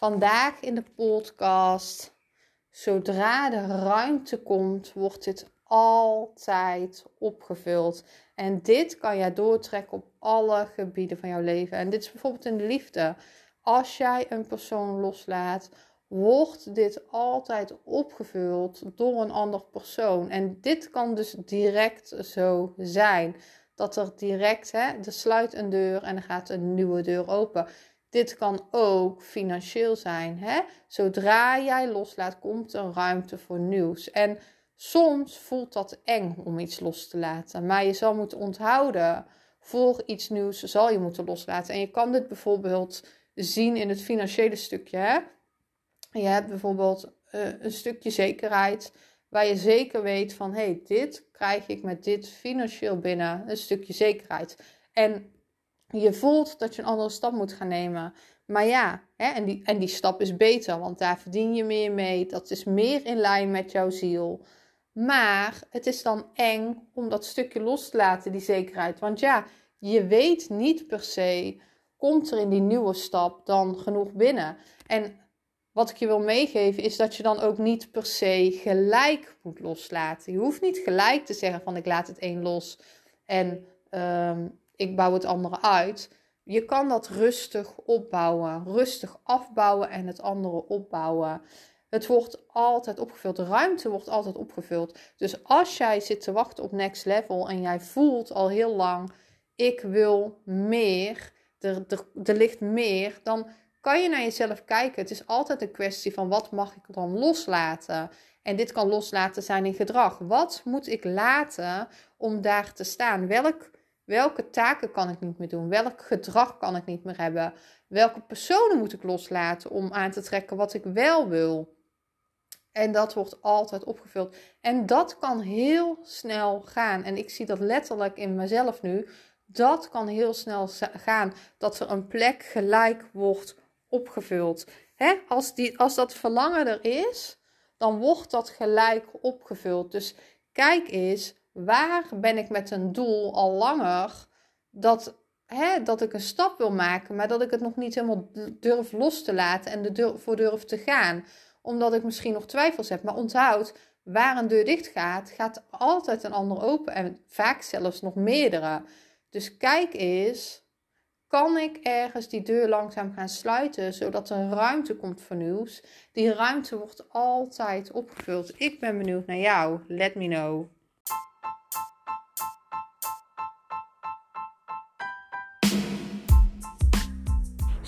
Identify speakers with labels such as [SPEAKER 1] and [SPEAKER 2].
[SPEAKER 1] Vandaag in de podcast, zodra de ruimte komt, wordt dit altijd opgevuld. En dit kan jij doortrekken op alle gebieden van jouw leven. En dit is bijvoorbeeld in de liefde. Als jij een persoon loslaat, wordt dit altijd opgevuld door een ander persoon. En dit kan dus direct zo zijn. Dat er direct, hè, er sluit een deur en er gaat een nieuwe deur open. Dit kan ook financieel zijn. Hè? Zodra jij loslaat, komt er ruimte voor nieuws. En soms voelt dat eng om iets los te laten. Maar je zal moeten onthouden, voor iets nieuws zal je moeten loslaten. En je kan dit bijvoorbeeld zien in het financiële stukje. Hè? Je hebt bijvoorbeeld uh, een stukje zekerheid waar je zeker weet van hé, hey, dit krijg ik met dit financieel binnen, een stukje zekerheid. En je voelt dat je een andere stap moet gaan nemen. Maar ja, hè, en, die, en die stap is beter, want daar verdien je meer mee. Dat is meer in lijn met jouw ziel. Maar het is dan eng om dat stukje los te laten, die zekerheid. Want ja, je weet niet per se, komt er in die nieuwe stap dan genoeg binnen? En wat ik je wil meegeven is dat je dan ook niet per se gelijk moet loslaten. Je hoeft niet gelijk te zeggen van ik laat het een los en ehm, ik bouw het andere uit. Je kan dat rustig opbouwen, rustig afbouwen en het andere opbouwen. Het wordt altijd opgevuld. De ruimte wordt altijd opgevuld. Dus als jij zit te wachten op next level en jij voelt al heel lang: ik wil meer, er, er, er ligt meer, dan kan je naar jezelf kijken. Het is altijd een kwestie van wat mag ik dan loslaten? En dit kan loslaten zijn in gedrag. Wat moet ik laten om daar te staan? Welk Welke taken kan ik niet meer doen? Welk gedrag kan ik niet meer hebben? Welke personen moet ik loslaten om aan te trekken wat ik wel wil? En dat wordt altijd opgevuld. En dat kan heel snel gaan. En ik zie dat letterlijk in mezelf nu. Dat kan heel snel gaan. Dat er een plek gelijk wordt opgevuld. Hè? Als, die, als dat verlangen er is, dan wordt dat gelijk opgevuld. Dus kijk eens waar ben ik met een doel al langer dat, hè, dat ik een stap wil maken, maar dat ik het nog niet helemaal durf los te laten en er voor durf te gaan. Omdat ik misschien nog twijfels heb. Maar onthoud, waar een deur dicht gaat, gaat altijd een ander open. En vaak zelfs nog meerdere. Dus kijk eens, kan ik ergens die deur langzaam gaan sluiten, zodat er ruimte komt voor nieuws? Die ruimte wordt altijd opgevuld. Ik ben benieuwd naar jou. Let me know.